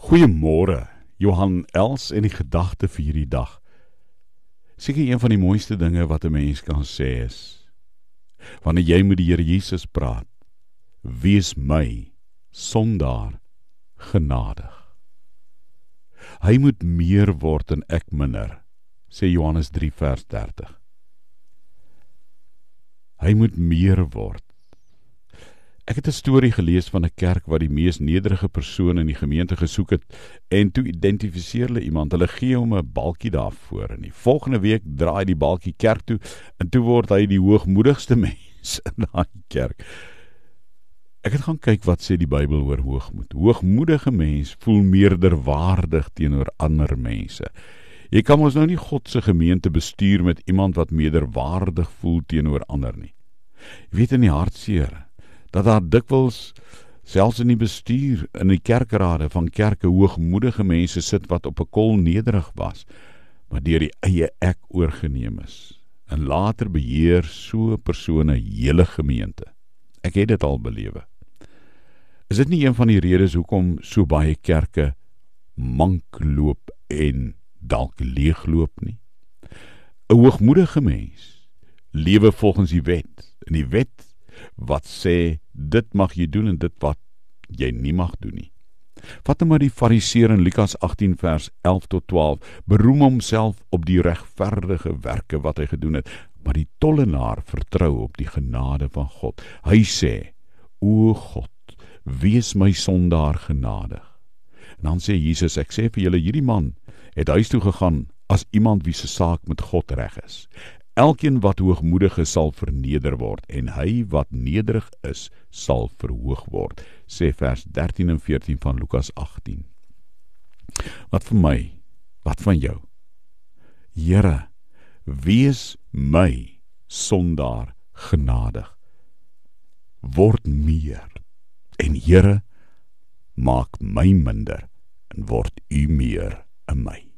Goeiemôre. Johan Els en die gedagte vir hierdie dag. Seker een van die mooiste dinge wat 'n mens kan sê is wanneer jy met die Here Jesus praat, wees my sondaar genadig. Hy moet meer word en ek minder, sê Johannes 3 vers 30. Hy moet meer word Ek het 'n storie gelees van 'n kerk wat die mees nederige persoon in die gemeente gesoek het en toe identifiseer hulle iemand. Hulle gee hom 'n balkie daarvoor en die volgende week draai die balkie kerk toe en toe word hy die hoogmoedigste mens in daai kerk. Ek het gaan kyk wat sê die Bybel oor hoogmoed. Hoogmoedige mens voel meerderwaardig teenoor ander mense. Jy kan mos nou nie God se gemeente bestuur met iemand wat meerderwaardig voel teenoor ander nie. Jy weet in die hartseer dat daar dikwels selfs in die bestuur in die kerkrade van kerke hoogmoedige mense sit wat op 'n kol nederig was maar deur die eie ek oorgeneem is en later beheer so 'n persoon 'n hele gemeente. Ek het dit al belewe. Is dit nie een van die redes hoekom so baie kerke mank loop en dalk leegloop nie? 'n hoogmoedige mens lewe volgens die wet en die wet wat sê dit mag jy doen en dit wat jy nie mag doen nie. Vat maar die Fariseer in Lukas 18 vers 11 tot 12, beroem homself op die regverdige werke wat hy gedoen het, maar die tollenaar vertrou op die genade van God. Hy sê: "O God, wees my sondaar genadig." En dan sê Jesus: "Ek sê vir julle, hierdie man het huis toe gegaan as iemand wie se saak met God reg is. Elkeen wat hoogmoedig is sal verneder word en hy wat nederig is sal verhoog word sê vers 13 en 14 van Lukas 18 Wat vir my? Wat van jou? Here wees my sondaar genadig. Word meer en Here maak my minder en word u meer in my